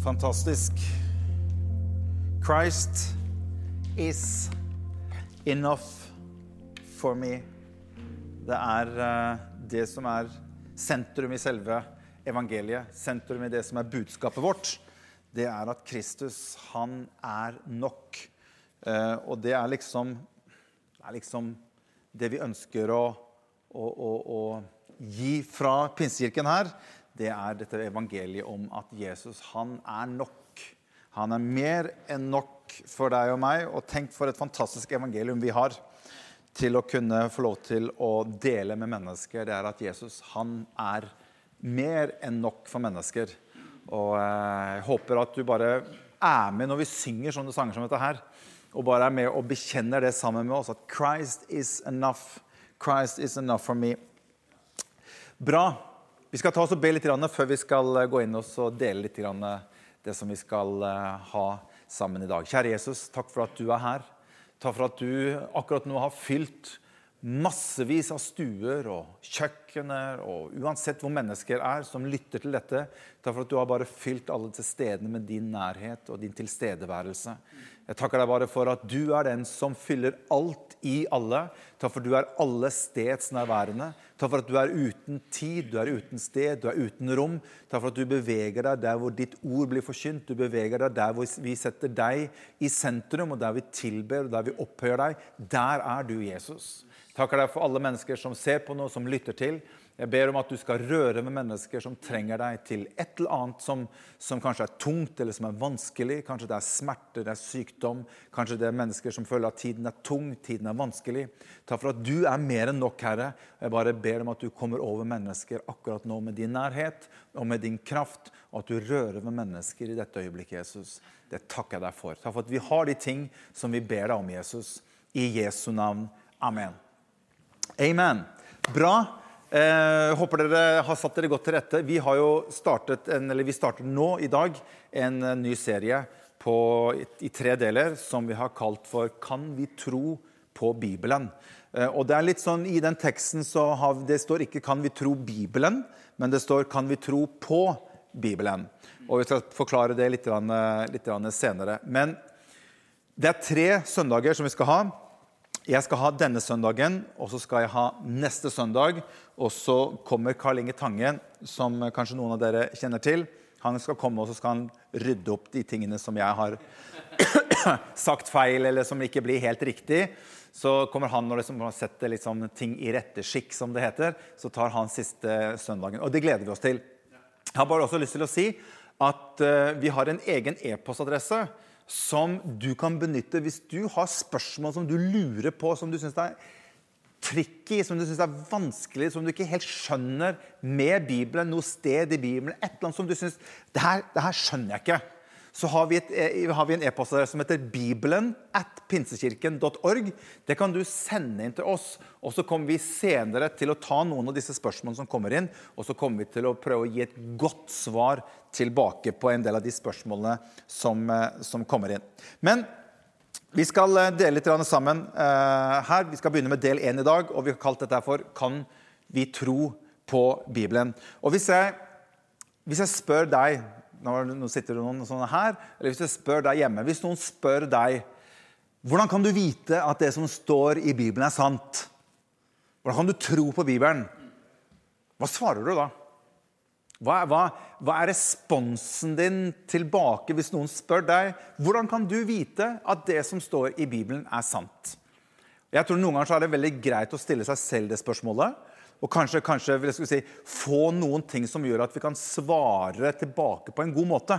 Fantastisk. Christ is enough for me. Det er eh, det som er sentrum i selve evangeliet. Sentrum i det som er budskapet vårt. Det er at Kristus, han er nok. Eh, og det er liksom, det er liksom det vi ønsker å, å, å, å gi fra Pinsekirken her det er dette evangeliet om at Jesus han er nok. Han er mer enn nok for deg og meg. Og tenk for et fantastisk evangelium vi har til å kunne få lov til å dele med mennesker. Det er at Jesus han er mer enn nok for mennesker. Og eh, jeg håper at du bare er med når vi synger sånne sanger som dette her. Og bare er med og bekjenner det sammen med oss. At Christ is enough. Christ is enough for me. Bra. Vi skal ta oss og be litt før vi skal eh, gå inn og dele litt det som vi skal eh, ha sammen i dag. Kjære Jesus, takk for at du er her. Takk for at du akkurat nå har fylt massevis av stuer og kjøkkener og uansett hvor mennesker er som lytter til dette. Takk for at du har bare fylt alle til stedene med din nærhet og din tilstedeværelse. Jeg takker deg bare for at du er den som fyller alt i alle. Takk for at du er alle steds nærværende. Takk for at du er uten tid, du er uten sted, du er uten rom. Takk for at du beveger deg der hvor ditt ord blir forkynt. Du beveger deg der hvor vi setter deg i sentrum, og der vi tilber og der vi opphøyer deg. Der er du, Jesus. Takker deg for alle mennesker som ser på noe, som lytter til. Jeg ber om at du skal røre med mennesker som trenger deg til et eller annet som, som, kanskje er tungt eller som er vanskelig. Kanskje det er smerte, det er sykdom. Kanskje det er mennesker som føler at tiden er tung, tiden er vanskelig. Takk for at du er mer enn nok, Herre. Jeg bare ber om at du kommer over mennesker akkurat nå med din nærhet og med din kraft, og at du rører med mennesker i dette øyeblikket, Jesus. Det takker jeg deg for. Takk for at vi har de ting som vi ber deg om, Jesus. I Jesu navn. Amen. Amen. Bra. Eh, håper dere har satt dere godt til rette. Vi har jo startet en, eller vi starter nå i dag en eh, ny serie på, i tre deler som vi har kalt for 'Kan vi tro på Bibelen'? Eh, og det er litt sånn, I den teksten så har, det står ikke 'Kan vi tro Bibelen', men det står 'Kan vi tro på Bibelen'. Og Vi skal forklare det litt, litt senere. Men det er tre søndager som vi skal ha. Jeg skal ha denne søndagen, og så skal jeg ha neste søndag. Og så kommer Karl Inge Tange, som kanskje noen av dere kjenner til. Han skal komme og så skal han rydde opp de tingene som jeg har sagt feil, eller som ikke blir helt riktig. Så kommer han og liksom setter liksom ting i rette skikk, som det heter. Så tar han siste søndagen. Og det gleder vi oss til. Jeg har bare også lyst til å si at uh, vi har en egen e-postadresse som du kan benytte hvis du har spørsmål som du lurer på, som du syns er tricky, som du syns er vanskelig, som du ikke helt skjønner med Bibelen, noe sted i Bibelen, et eller annet som du syns det, det her skjønner jeg ikke så har vi, et, eh, har vi en e-postadresse som heter bibelen at pinsekirken.org. Det kan du sende inn til oss. Og så kommer vi senere til å ta noen av disse spørsmålene som kommer inn, og så kommer vi til å prøve å gi et godt svar tilbake på en del av de spørsmålene som, eh, som kommer inn. Men vi skal eh, dele litt sammen her. Vi skal begynne med del én i dag, og vi har kalt dette for 'Kan vi tro på Bibelen?' Og hvis jeg, hvis jeg spør deg nå sitter det noen sånne her, eller hvis jeg spør deg hjemme Hvis noen spør deg hvordan kan du vite at det som står i Bibelen, er sant? Hvordan kan du tro på Bibelen? Hva svarer du da? Hva, hva, hva, er responsen din tilbake hvis noen spør deg hvordan kan du vite at det som står i Bibelen, er sant? Jeg tror Noen ganger er det veldig greit å stille seg selv det spørsmålet. Og kanskje, kanskje si, få noen ting som gjør at vi kan svare tilbake på en god måte.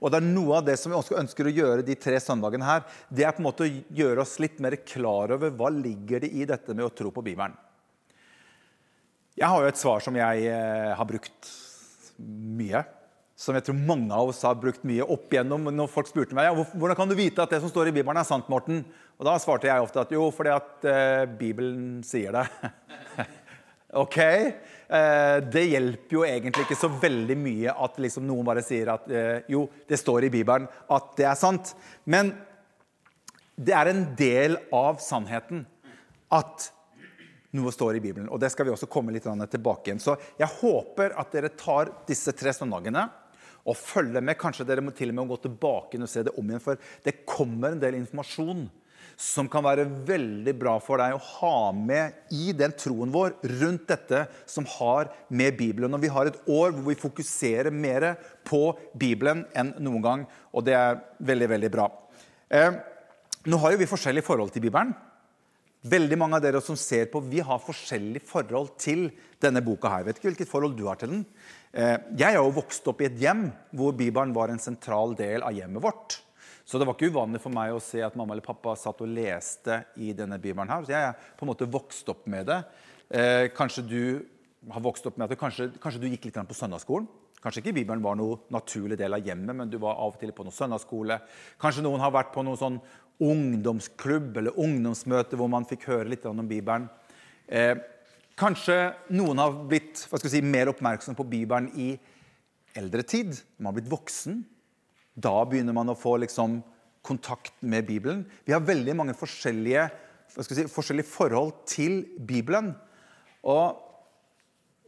Og det er Noe av det som vi ønsker å gjøre de tre søndagene her, det er på en måte å gjøre oss litt mer klar over hva ligger det i dette med å tro på Bibelen. Jeg har jo et svar som jeg eh, har brukt mye. Som jeg tror mange av oss har brukt mye opp igjennom. Når folk spurte meg ja, hvordan kan du vite at det som står i Bibelen, er sant. Morten? Og Da svarte jeg ofte at jo, fordi at eh, Bibelen sier det. Ok? Eh, det hjelper jo egentlig ikke så veldig mye at liksom noen bare sier at eh, jo, det står i Bibelen at det er sant. Men det er en del av sannheten at noe står i Bibelen. Og det skal vi også komme litt tilbake igjen. Så jeg håper at dere tar disse tre søndagene og følger med. Kanskje dere må til og med gå tilbake og se det om igjen, for det kommer en del informasjon som kan være veldig bra for deg å ha med i den troen vår rundt dette som har med Bibelen. Og vi har et år hvor vi fokuserer mer på Bibelen enn noen gang, og det er veldig, veldig bra. Eh, nå har jo vi forskjellig forhold til Bibelen. Veldig mange av dere som ser på, vi har forskjellig forhold til denne boka. her. Jeg vet ikke hvilket forhold du har til den. Eh, jeg er jo vokst opp i et hjem hvor Bibelen var en sentral del av hjemmet vårt. Så det var ikke uvanlig for meg å se at mamma eller pappa satt og leste i denne bibelen. her. Så jeg er på en måte vokst opp med det. Eh, kanskje du har vokst opp med at du, kanskje, kanskje, du gikk litt på søndagsskolen. Kanskje ikke Bibelen var noen naturlig del av hjemmet, men du var av og til på noen søndagsskole. Kanskje noen har vært på noen sånn ungdomsklubb eller ungdomsmøte hvor man fikk høre litt om Bibelen. Eh, kanskje noen har blitt si, mer oppmerksom på Bibelen i eldre tid. Man har blitt voksen. Da begynner man å få liksom, kontakt med Bibelen. Vi har veldig mange forskjellige, si, forskjellige forhold til Bibelen. Og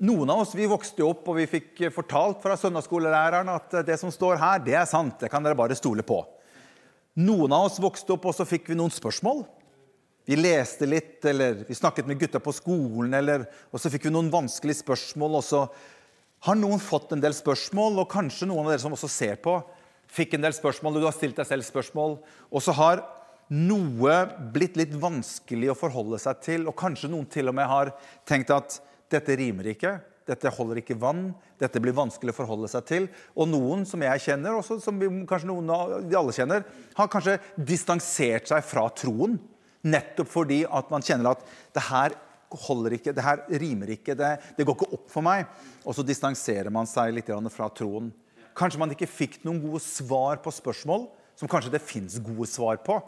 noen av oss vi vokste opp og vi fikk fortalt fra søndagsskolelæreren at det som står her, det er sant. Det kan dere bare stole på. Noen av oss vokste opp, og så fikk vi noen spørsmål. Vi leste litt, eller vi snakket med gutta på skolen, eller, og så fikk vi noen vanskelige spørsmål. Og så har noen fått en del spørsmål, og kanskje noen av dere som også ser på, fikk en del spørsmål, og du har stilt deg selv spørsmål. Og så har noe blitt litt vanskelig å forholde seg til, og kanskje noen til og med har tenkt at dette rimer ikke, dette holder ikke vann, dette blir vanskelig å forholde seg til. Og noen som jeg kjenner, også som vi, kanskje noen av de alle kjenner, har kanskje distansert seg fra troen. Nettopp fordi at man kjenner at det her holder ikke, det her rimer ikke, det, det går ikke opp for meg. Og så distanserer man seg litt fra troen. Kanskje man ikke fikk noen gode svar på spørsmål som kanskje det fins gode svar på.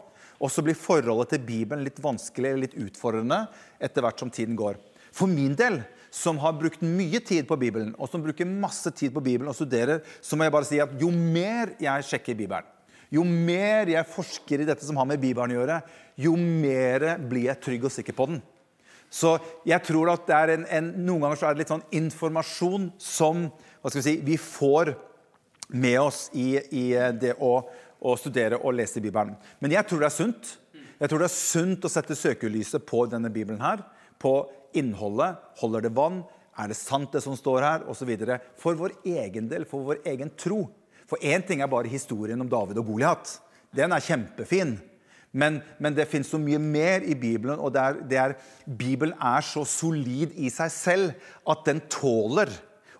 Og så blir forholdet til Bibelen litt vanskelig eller litt utfordrende etter hvert som tiden går. For min del, som har brukt mye tid på Bibelen, og som bruker masse tid på Bibelen og studerer, så må jeg bare si at jo mer jeg sjekker Bibelen, jo mer jeg forsker i dette som har med Bibelen å gjøre, jo mer blir jeg trygg og sikker på den. Så jeg tror at det er en, en, noen ganger så er det litt sånn informasjon som hva skal vi si, vi får med oss i, i det å, å, studere og lese Bibelen. Men jeg tror det er sunt. Jeg tror det er sunt å sette søkelyset på denne Bibelen her. På innholdet. Holder det vann? Er det sant, det som står her? Og videre. For vår egen del, for vår egen tro. For én ting er bare historien om David og Goliat. Den er kjempefin. Men, men, det fins så mye mer i Bibelen, og det er, det er, Bibelen er så solid i seg selv at den tåler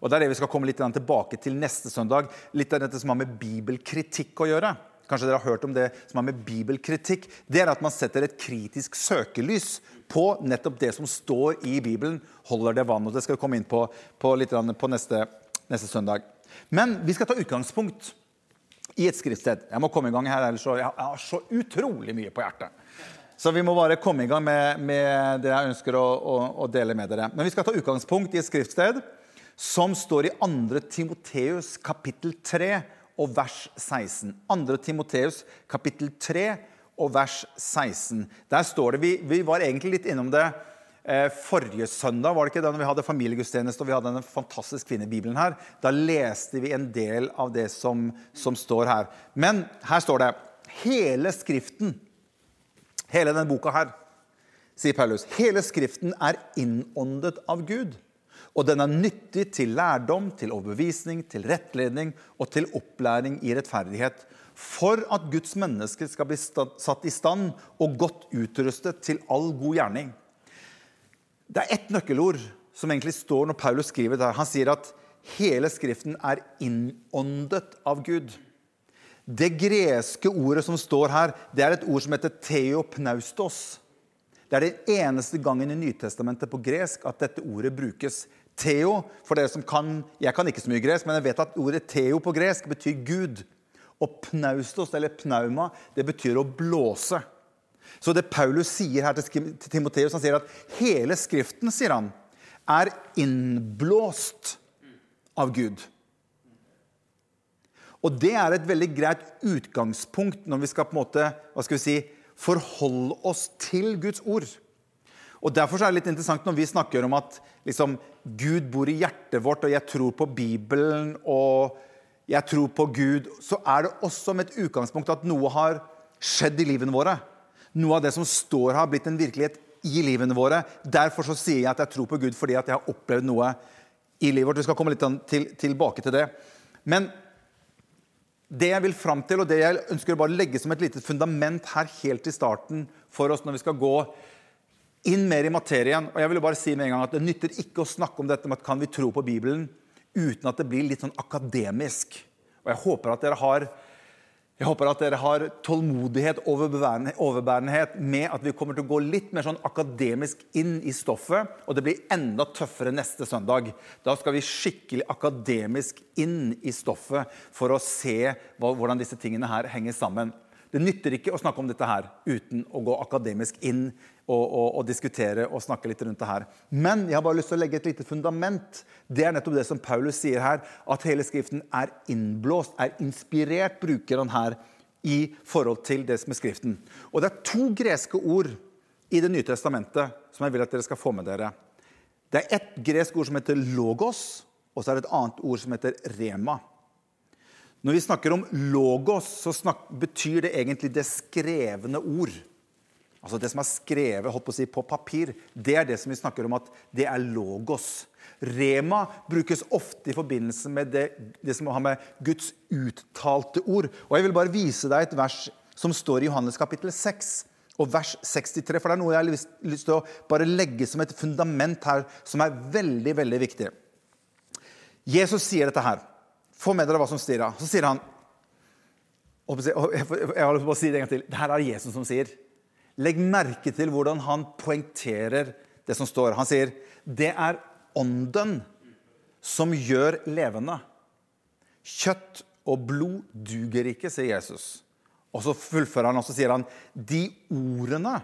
og Det er det vi skal komme litt tilbake til neste søndag. Litt av dette som har med bibelkritikk å gjøre. Kanskje dere har hørt om det som har med bibelkritikk. Det er at man setter et kritisk søkelys på nettopp det som står i Bibelen. Holder det vann? og Det skal vi komme inn på, på litt på neste, neste søndag. Men vi skal ta utgangspunkt i et skriftsted. Jeg må komme i gang her, ellers jeg har så utrolig mye på hjertet. Så vi må bare komme i gang med, med det jeg ønsker å, å, å, dele med dere. Men vi skal ta utgangspunkt i et skriftsted som står i 2. Timoteus kapittel 3 og vers 16. 2. Timoteus kapittel 3 og vers 16. Der står det Vi, vi var egentlig litt innom det eh, forrige søndag, var det ikke det, når vi hadde familiegudstjeneste og vi hadde denne fantastisk fine Bibelen her. Da leste vi en del av det som, som står her. Men her står det hele Skriften, hele denne boka her, sier Paulus, hele Skriften er innåndet av Gud og den er nyttig til lærdom, til overbevisning, til rettledning og til opplæring i rettferdighet, for at Guds mennesker skal bli satt i stand og godt utrustet til all god gjerning. Det er ett nøkkelord som egentlig står når Paulus skriver det. Han sier at hele Skriften er innåndet av Gud. Det greske ordet som står her, det er et ord som heter theopnaustos. Det er den eneste gangen i Nytestamentet på gresk at dette ordet brukes. Theo, for dere som kan Jeg kan ikke så mye gresk, men jeg vet at ordet theo på gresk betyr Gud. Og pnaustos, eller pnauma, det betyr å blåse. Så det Paulus sier her til Timoteus, han sier at hele Skriften sier han, er innblåst av Gud. Og det er et veldig greit utgangspunkt når vi skal på en måte, hva skal vi si, forholde oss til Guds ord. Og Derfor er det litt interessant når vi snakker om at liksom, Gud bor i hjertet vårt, og jeg tror på Bibelen, og jeg tror på Gud, så er det også med et utgangspunkt at noe har skjedd i livene våre. Noe av det som står her, har blitt en virkelighet i livene våre. Derfor så sier jeg at jeg tror på Gud fordi at jeg har opplevd noe i livet vårt. Vi skal komme litt til, tilbake til det. Men det jeg vil fram til, og det jeg ønsker å bare legge som et lite fundament her helt i starten for oss når vi skal gå inn mer i materien og jeg vil bare si med en gang at Det nytter ikke å snakke om dette med at kan vi tro på Bibelen uten at det blir litt sånn akademisk. Og Jeg håper at dere har at dere har tålmodighet og overbærenhet med at vi kommer til å gå litt mer sånn akademisk inn i stoffet, og det blir enda tøffere neste søndag. Da skal vi skikkelig akademisk inn i stoffet for å se hvordan disse tingene her henger sammen. Det nytter ikke å snakke om dette her uten å gå akademisk inn og, og, diskutere og snakke litt rundt det her. Men jeg har bare lyst til å legge et lite fundament. Det er nettopp det som Paulus sier her, at hele Skriften er innblåst, er inspirert, bruker han her i forhold til det som er Skriften. Og det er to greske ord i Det nye testamentet som jeg vil at dere skal få med dere. Det er ett gresk ord som heter logos, og så er det et annet ord som heter rema. Når vi snakker om logos, så betyr det egentlig det skrevne ord. Altså Det som er skrevet holdt på, å si, på papir, det er det som vi snakker om at det er logos. Rema brukes ofte i forbindelse med det, det som har med Guds uttalte ord. Og Jeg vil bare vise deg et vers som står i Johannes kapittel 6 og vers 63. For det er noe jeg har lyst, lyst til å bare legge som et fundament her, som er veldig, veldig viktig. Jesus sier dette her. Få med dere hva som sier. Så sier han Jeg har lyst til å si det en gang til. Det her er Jesus som sier. Legg merke til hvordan han poengterer det som står. Han sier det er ånden som gjør levende. Kjøtt og blod duger ikke, sier Jesus. Og så fullfører han og sier han, de ordene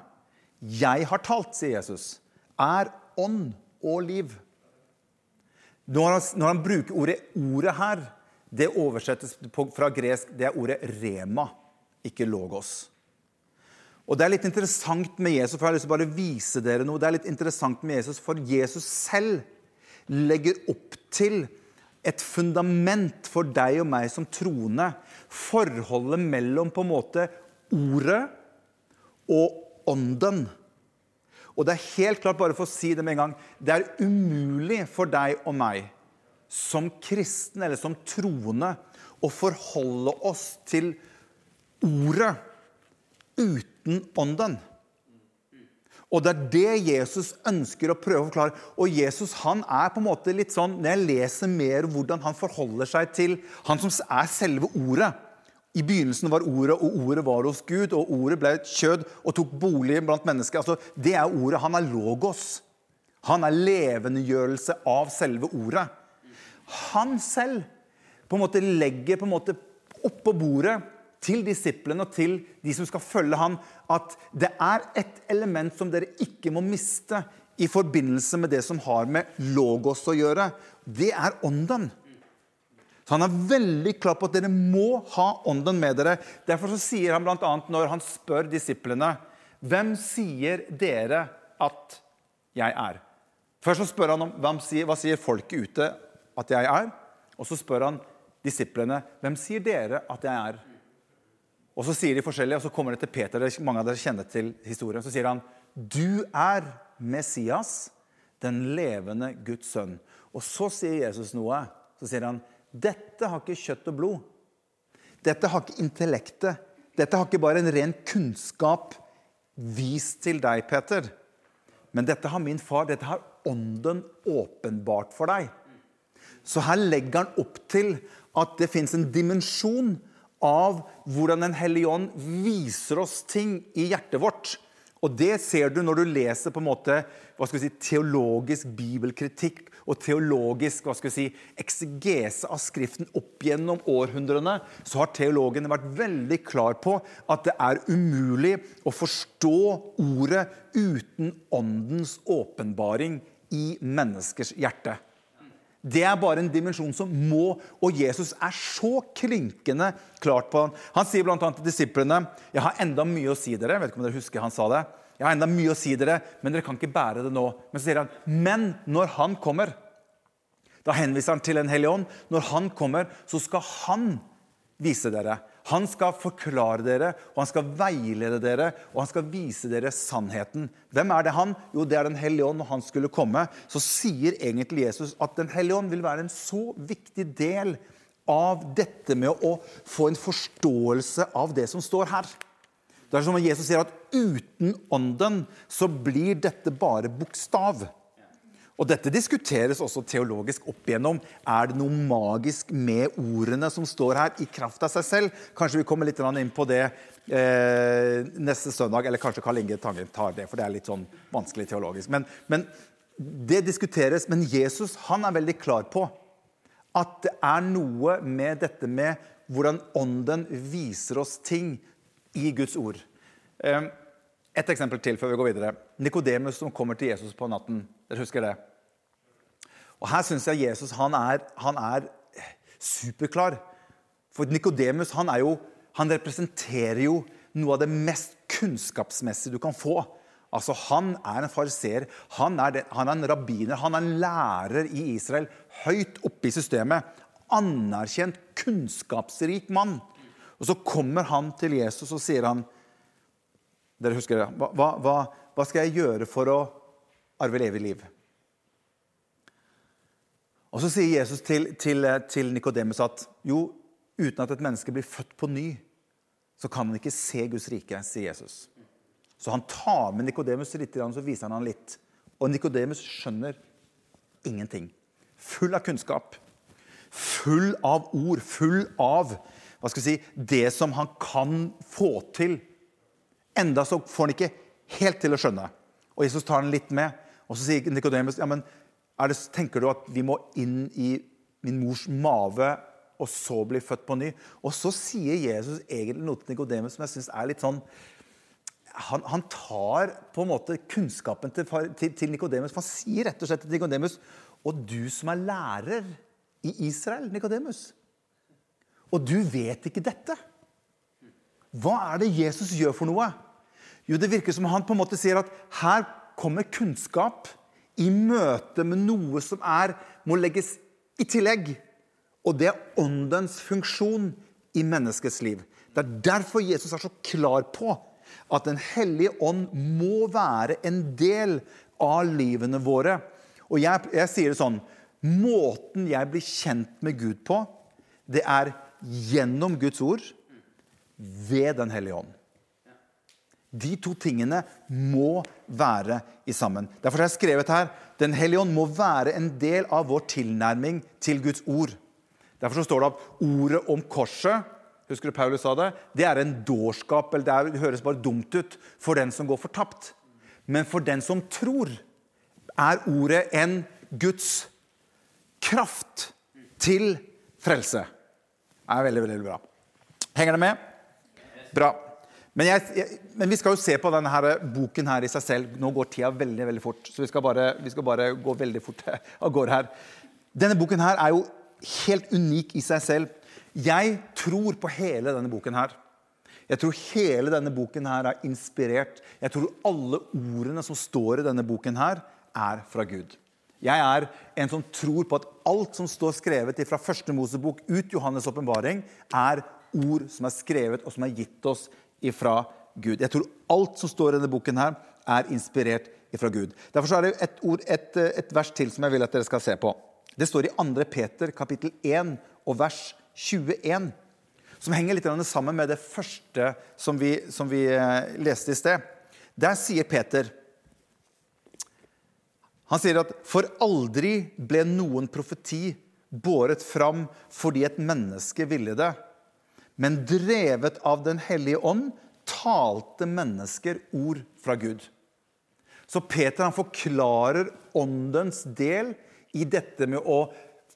jeg har talt, sier Jesus, er ånd og liv. Når han, når han bruker ordet 'ordet' her, det oversettes fra gresk, det er ordet 'rema', ikke 'logos'. Og Det er litt interessant med Jesus, for jeg har lyst til å bare vise dere noe. Det er litt interessant med Jesus, For Jesus selv legger opp til et fundament for deg og meg som troende. Forholdet mellom på en måte ordet og ånden. Og det er helt klart, bare for å si det med en gang, det er umulig for deg og meg som kristne eller som troende å forholde oss til ordet uten ånden. Og det er det Jesus ønsker å prøve å forklare. Og Jesus han er på en måte litt sånn, Når jeg leser mer hvordan han forholder seg til han som er selve ordet I begynnelsen var ordet, og ordet var hos Gud, og ordet ble kjød og tok bolig blant mennesker. Altså, det er ordet. Han er logos. Han er levendegjørelse av selve ordet han selv på en måte legger på en måte opp på bordet til disiplene og til de som skal følge ham, at det er et element som dere ikke må miste i forbindelse med det som har med logos å gjøre. Det er ånden. Så Han er veldig klar på at dere må ha ånden med dere. Derfor så sier han bl.a. når han spør disiplene hvem sier dere at jeg er? Først så spør han om hva sier, hva sier folket ute at jeg er. Og så spør han disiplene hvem sier dere at jeg er. Og så sier de forskjellige, og så kommer det til Peter. mange av dere kjenner til historien, Så sier han du er Messias, den levende Guds sønn. Og så sier Jesus noe. Så sier han dette har ikke kjøtt og blod. Dette har ikke intellektet. Dette har ikke bare en ren kunnskap vist til deg, Peter. Men dette har min far. Dette har ånden åpenbart for deg. Så her legger han opp til at det fins en dimensjon av hvordan Den hellige ånd viser oss ting i hjertet vårt. Og Det ser du når du leser på en måte, hva skal vi si, teologisk bibelkritikk og teologisk hva skal vi si, eksegese av Skriften opp gjennom århundrene. Så har teologene vært veldig klar på at det er umulig å forstå ordet uten åndens åpenbaring i menneskers hjerte. Det er bare en dimensjon som må Og Jesus er så klinkende klart på den. Han sier bl.a. til disiplene jeg har enda mye å si dere. Jeg vet ikke om dere husker han sa det. Jeg har enda mye å si dere, men dere kan ikke bære det nå. Men så sier han, men når han kommer, Da henviser han til en hellig ånd. Når han kommer, så skal han vise dere. Han skal forklare dere, og han skal veilede dere, og han skal vise dere sannheten. Hvem er det han? Jo, det er Den hellige ånd. Når han skulle komme, så sier egentlig Jesus at Den hellige ånd vil være en så viktig del av dette med å få en forståelse av det som står her. Det er som om Jesus sier at uten ånden så blir dette bare bokstav. Og Dette diskuteres også teologisk opp igjennom. Er det noe magisk med ordene som står her, i kraft av seg selv? Kanskje vi kommer litt inn på det eh, neste søndag. Eller kanskje Karl Inge Tangen tar det, for det er litt sånn vanskelig teologisk. Men, men det diskuteres. Men Jesus han er veldig klar på at det er noe med dette med hvordan Ånden viser oss ting i Guds ord. Eh, et eksempel til før vi går videre. Nikodemus som kommer til Jesus på natten. Dere husker det? Og Her syns jeg Jesus han er, han er superklar. For Nikodemus han, han representerer jo noe av det mest kunnskapsmessige du kan få. Altså, Han er en fariseer, han, han, er en rabbiner, han er en lærer i Israel. Høyt oppe i systemet. Anerkjent, kunnskapsrik mann. Og Så kommer han til Jesus og sier han, dere husker det, hva, hva, hva skal jeg gjøre for å arve evig liv? Og Så sier Jesus til, til, til Nikodemus at jo, uten at et menneske blir født på ny, så kan han ikke se Guds rike, sier Jesus. Så han tar med Nikodemus litt, så viser han han litt. Og Nikodemus skjønner ingenting. Full av kunnskap. Full av ord. Full av hva skal vi si, det som han kan få til. Enda så får han ikke helt til å skjønne. Og Jesus tar han litt med. Og så sier Nikodemus ja, men det, tenker du at vi må inn i min mors mage og så bli født på ny? Og så sier Jesus egentlig noe til Nikodemus som jeg syns er litt sånn han, han, tar på en måte kunnskapen til, til, til Nikodemus. Han sier rett og slett til Nikodemus Og du som er lærer i Israel, Nikodemus, og du vet ikke dette. Hva er det Jesus gjør for noe? Jo, Det virker som han på en måte sier at her kommer kunnskap i møte med noe som er, må legges i tillegg. Og det er åndens funksjon i menneskets liv. Det er derfor Jesus er så klar på at Den hellige ånd må være en del av livene våre. Og jeg, jeg sier det sånn Måten jeg blir kjent med Gud på, det er gjennom Guds ord ved Den hellige ånd. De to tingene må være i sammen. Derfor har jeg skrevet her Den hellige ånd må være en del av vår tilnærming til Guds ord. Derfor står det at ordet om korset husker du Paulus sa det, det er en dårskap. eller det, er, det høres bare dumt ut for den som går fortapt. Men for den som tror, er ordet en Guds kraft til frelse. Det er veldig, veldig bra. Henger det med? Bra. Men, jeg, jeg, men, vi skal jo se på denne her boken her i seg selv. Nå går tida veldig veldig fort. Så vi skal bare, vi skal bare gå veldig fort av gårde her. Denne boken her er jo helt unik i seg selv. Jeg tror på hele denne boken her. Jeg tror hele denne boken her er inspirert. Jeg tror alle ordene som står i denne boken her, er fra Gud. Jeg er en som tror på at alt som står skrevet fra første Mosebok ut Johannes' åpenbaring, er ord som er skrevet og som er gitt oss ifra Gud. Jeg tror alt som står i denne boken, her, er inspirert ifra Gud. Derfor er det et, ord, et, et, vers til som jeg vil at dere skal se på. Det står i 2. Peter kapittel 1 og vers 21. Som henger litt sammen med det første som vi, som vi eh, leste i sted. Der sier Peter Han sier at for aldri ble noen profeti båret fram fordi et menneske ville det men drevet av Den hellige ånd talte mennesker ord fra Gud. Så Peter han forklarer åndens del i dette med å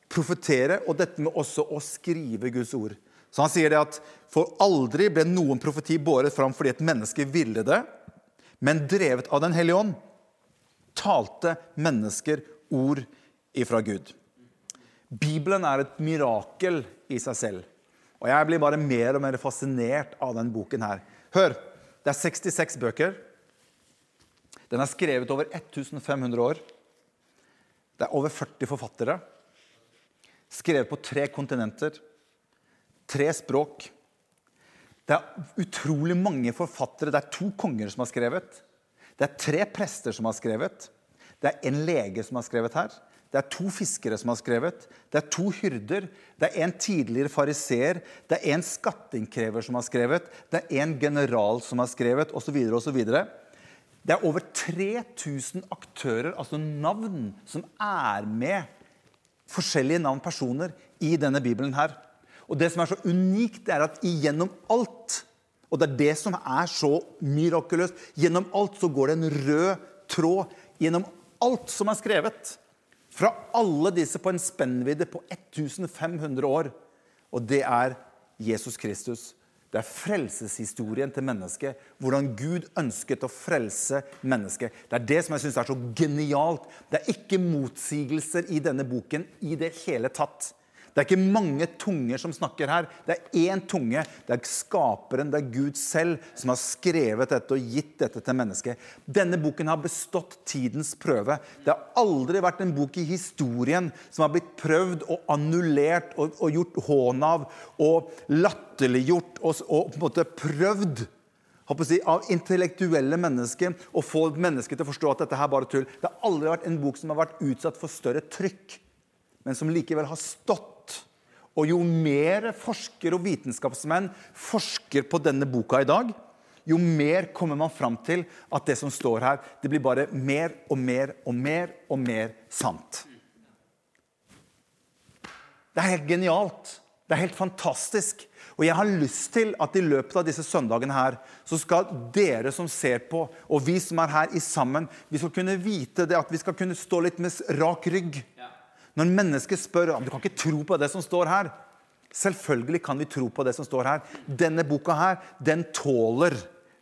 profetere og dette med også å skrive Guds ord. Så han sier det at for aldri ble noen profeti båret fram fordi et menneske ville det, men drevet av Den hellige ånd talte mennesker ord ifra Gud. Bibelen er et mirakel i seg selv. Og jeg blir bare mer og mer fascinert av denne boken her. Hør! Det er 66 bøker. Den er skrevet over 1500 år. Det er over 40 forfattere. Skrevet på tre kontinenter. Tre språk. Det er utrolig mange forfattere. Det er to konger som har skrevet. Det er tre prester som har skrevet. Det er en lege som har skrevet her. Det er to fiskere som har skrevet. Det er to hyrder. Det er en tidligere fariseer. Det er en skatteinnkrever som har skrevet. Det er en general som har skrevet, osv. osv. Det er over 3000 aktører, altså navn, som er med. Forskjellige navn, personer, i denne bibelen her. Og det som er så unikt, er at igjennom alt Og det er det som er så mirakuløst. Gjennom alt så går det en rød tråd. Gjennom alt som er skrevet. Fra alle disse på en spennvidde på 1500 år. Og det er Jesus Kristus. Det er frelseshistorien til mennesket. Hvordan Gud ønsket å frelse mennesket. Det er det som jeg syns er så genialt. Det er ikke motsigelser i denne boken i det hele tatt. Det er ikke mange tunger som snakker her. Det er én tunge. Det er skaperen, det er Gud selv, som har skrevet dette og gitt dette til mennesket. Denne boken har bestått tidens prøve. Det har aldri vært en bok i historien som har blitt prøvd og annullert og, og gjort hån av og latterliggjort og, og på en måte prøvd Si, av intellektuelle mennesker å få mennesker til å forstå at dette her bare tull. Det har aldri vært en bok som har vært utsatt for større trykk, men som likevel har stått og jo mer forskere og vitenskapsmenn forsker på denne boka i dag, jo mer kommer man fram til at det som står her, det blir bare mer og mer og mer og mer sant. Det er helt genialt. Det er helt fantastisk. Og jeg har lyst til at i løpet av disse søndagene her, så skal dere som ser på, og vi som er her i sammen, vi skal kunne vite det at vi skal kunne stå litt med rak rygg. Når mennesker spør om du kan ikke tro på det som står her Selvfølgelig kan vi tro på det som står her. Denne boka her, den tåler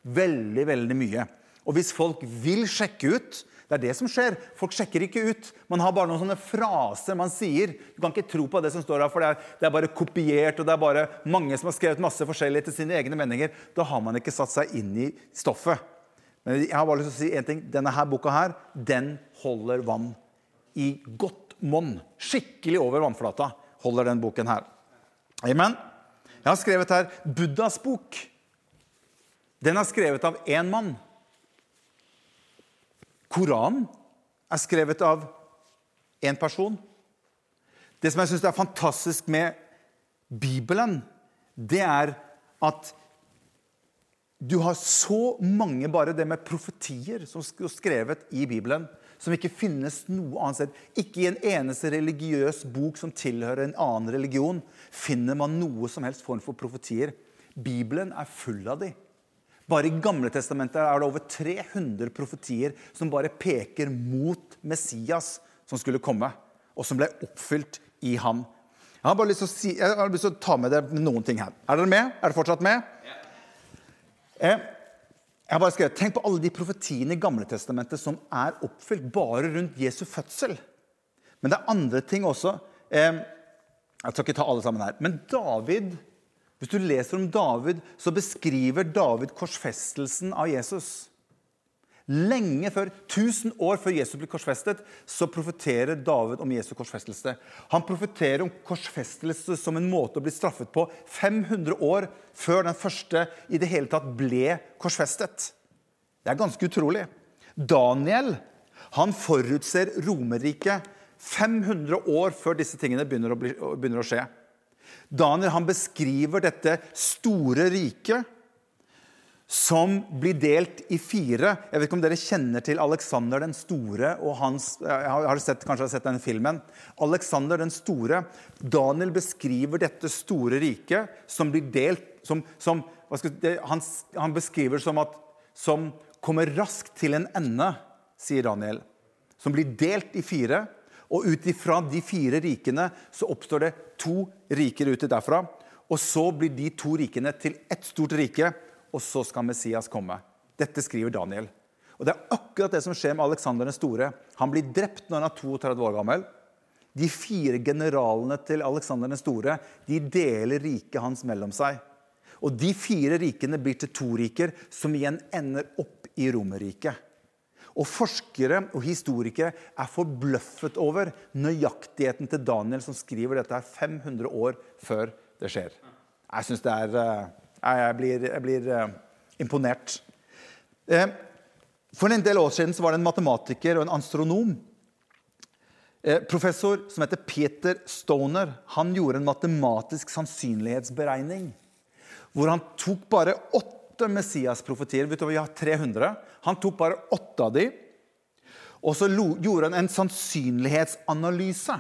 veldig, veldig mye. Og hvis folk vil sjekke ut Det er det som skjer. Folk sjekker ikke ut. Man har bare noen sånne fraser man sier. Du kan ikke tro på det som står her, for det er, det er bare kopiert, og det er bare mange som har skrevet masse forskjellig til sine egne meninger. Da har man ikke satt seg inn i stoffet. Men jeg har bare lyst til å si en ting. Denne her boka her, den holder vann i godt monn. Skikkelig over vannflata holder den boken her. Amen. Jeg har skrevet her Buddhas bok. Den er skrevet av én mann. Koranen er skrevet av én person. Det som jeg syns er fantastisk med Bibelen, det er at du har så mange bare det med profetier som er skrevet i Bibelen som ikke finnes noe annet sted. Ikke i en eneste religiøs bok som tilhører en annen religion, finner man noe som helst form for profetier. Bibelen er full av de. Bare i Gamle Testamentet er det over 300 profetier som bare peker mot Messias som skulle komme, og som ble oppfylt i ham. Jeg har bare lyst til å, si, lyst til å ta med dere noen ting her. Er dere med? Er dere fortsatt med? Ja. Eh, jeg har bare skrevet, Tenk på alle de profetiene i Gamletestamentet som er oppfylt bare rundt Jesu fødsel. Men det er andre ting også. Jeg skal ikke ta alle sammen her. Men David, hvis du leser om David, så beskriver David korsfestelsen av Jesus. Lenge før, 1000 år før Jesus blir korsfestet, så profeterer David om Jesu korsfestelse. Han profeterer om korsfestelse som en måte å bli straffet på 500 år før den første i det hele tatt ble korsfestet. Det er ganske utrolig. Daniel han forutser Romerriket 500 år før disse tingene begynner å, bli, begynner å skje. Daniel han beskriver dette store riket som blir delt i fire. Jeg vet ikke om dere kjenner til Alexander den store og hans jeg har sett, Kanskje har sett den filmen. Alexander den store. Daniel beskriver dette store riket som blir delt som, som det, han, han, beskriver det som at som kommer raskt til en ende, sier Daniel. Som blir delt i fire. Og ut ifra de fire rikene så oppstår det to riker ute derfra. Og så blir de to rikene til ett stort rike og så skal Messias komme. Dette skriver Daniel. Og Det er akkurat det som skjer med Aleksander den store. Han blir drept når han er 32 år gammel. De fire generalene til Aleksander den store de deler riket hans mellom seg. Og De fire rikene blir til to riker, som igjen ender opp i Romerriket. Og forskere og historikere er forbløffet over nøyaktigheten til Daniel, som skriver dette her 500 år før det skjer. Jeg syns det er eh, Jeg blir, jeg blir eh, imponert. Eh, for en del år siden var det en matematiker og en astronom. Professor som heter Peter Stoner han gjorde en matematisk sannsynlighetsberegning. Hvor han tok bare åtte Messias-profetier. Vi har 300. Han tok bare åtte av dem. Og så gjorde han en sannsynlighetsanalyse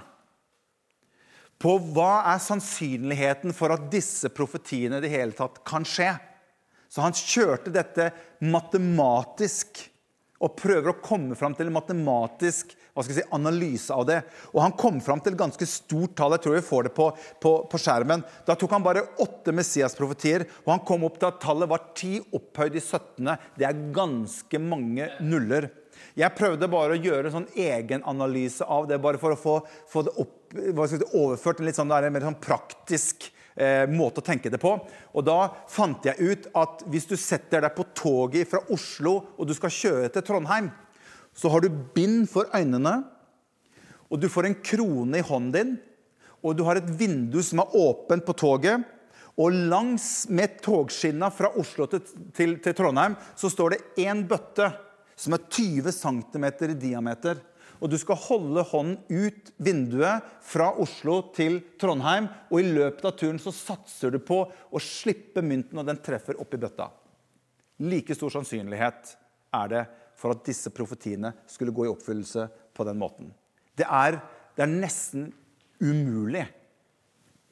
på hva er sannsynligheten for at disse profetiene i det hele tatt kan skje. Så han kjørte dette matematisk og prøver å komme fram til en matematisk si, analyse av det. Og han kom fram til et ganske stort tall. Jeg tror vi får det på, på, på skjermen. Da tok han bare åtte Messias-profetier, og han kom opp til at tallet var ti opphøyd i 17. Det er ganske mange nuller. Jeg prøvde bare å gjøre en sånn egenanalyse av det, bare for å få, få det opp, si, overført en litt sånn, mer sånn praktisk eh, måte å tenke det på. Og Da fant jeg ut at hvis du setter deg på toget fra Oslo og du skal kjøre til Trondheim, så har du bind for øynene, og du får en krone i hånden din, og du har et vindu som er åpent på toget. Og langs med togskinna fra Oslo til, til, til Trondheim så står det én bøtte som er 20 cm i diameter. Og du skal holde hånden ut vinduet fra Oslo til Trondheim. Og i løpet av turen så satser du på å slippe mynten, og den treffer oppi bøtta. Like stor sannsynlighet er det for at disse profetiene skulle gå i oppfyllelse på den måten. Det er, det er nesten umulig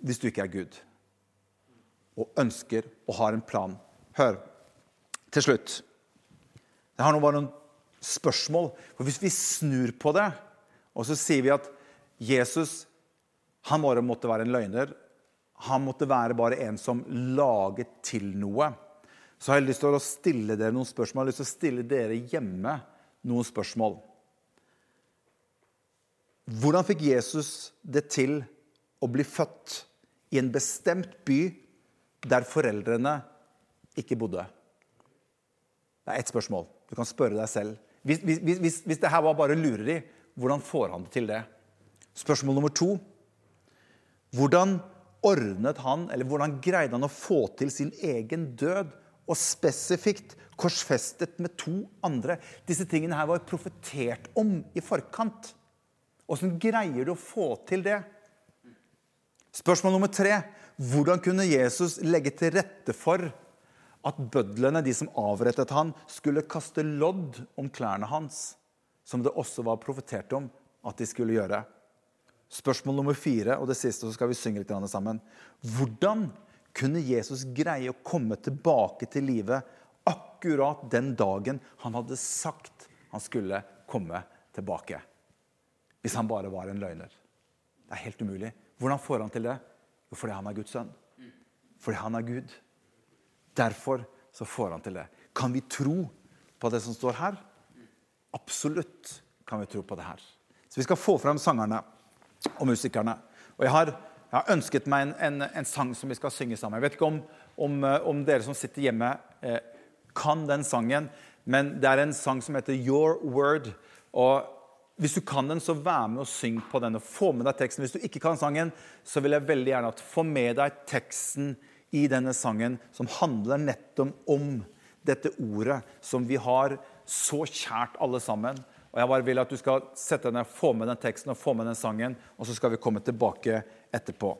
hvis du ikke er Gud og ønsker og har en plan. Hør til slutt. Jeg har nå bare noen spørsmål. For Hvis vi snur på det, og så sier vi at Jesus han bare måtte være en løgner, han måtte være bare en som laget til noe, så har jeg lyst til å stille dere noen spørsmål. Jeg har lyst til å stille dere hjemme noen spørsmål. Hvordan fikk Jesus det til å bli født i en bestemt by der foreldrene ikke bodde? Det er ett spørsmål. Du kan spørre deg selv. Hvis, hvis, hvis, hvis det her var bare lureri, hvordan får han det til det? Spørsmål nummer to. Hvordan ordnet han, eller hvordan greide han å få til sin egen død? Og spesifikt korsfestet med to andre. Disse tingene her var profetert om i forkant. Åssen greier du å få til det? Spørsmål nummer tre. Hvordan kunne Jesus legge til rette for at bødlene, de som avrettet han, skulle kaste lodd om klærne hans, som det også var profetert om at de skulle gjøre. Spørsmål nummer fire, og det siste, så skal vi synge litt sammen. Hvordan kunne Jesus greie å komme tilbake til livet akkurat den dagen han hadde sagt han skulle komme tilbake? Hvis han bare var en løgner. Det er helt umulig. Hvordan får han til det? Jo, fordi han er Guds sønn. Fordi han er Gud. Derfor så får han til det. Kan vi tro på det som står her? Absolutt kan vi tro på det her. Så vi skal få frem sangerne og musikerne. Og jeg har, jeg har ønsket meg en, en, en, sang som vi skal synge sammen. Jeg vet ikke om, om, om dere som sitter hjemme, eh, kan den sangen, men det er en sang som heter Your Word. Og hvis du kan den, så vær med og syng på den. og Få med deg teksten. Hvis du ikke kan sangen, så vil jeg veldig gjerne at få med deg teksten i denne sangen som handler nettopp om dette ordet som vi har så kjært alle sammen. Og Jeg bare vil at du skal sette deg ned, få med den teksten og få med den sangen, og så skal vi komme tilbake etterpå.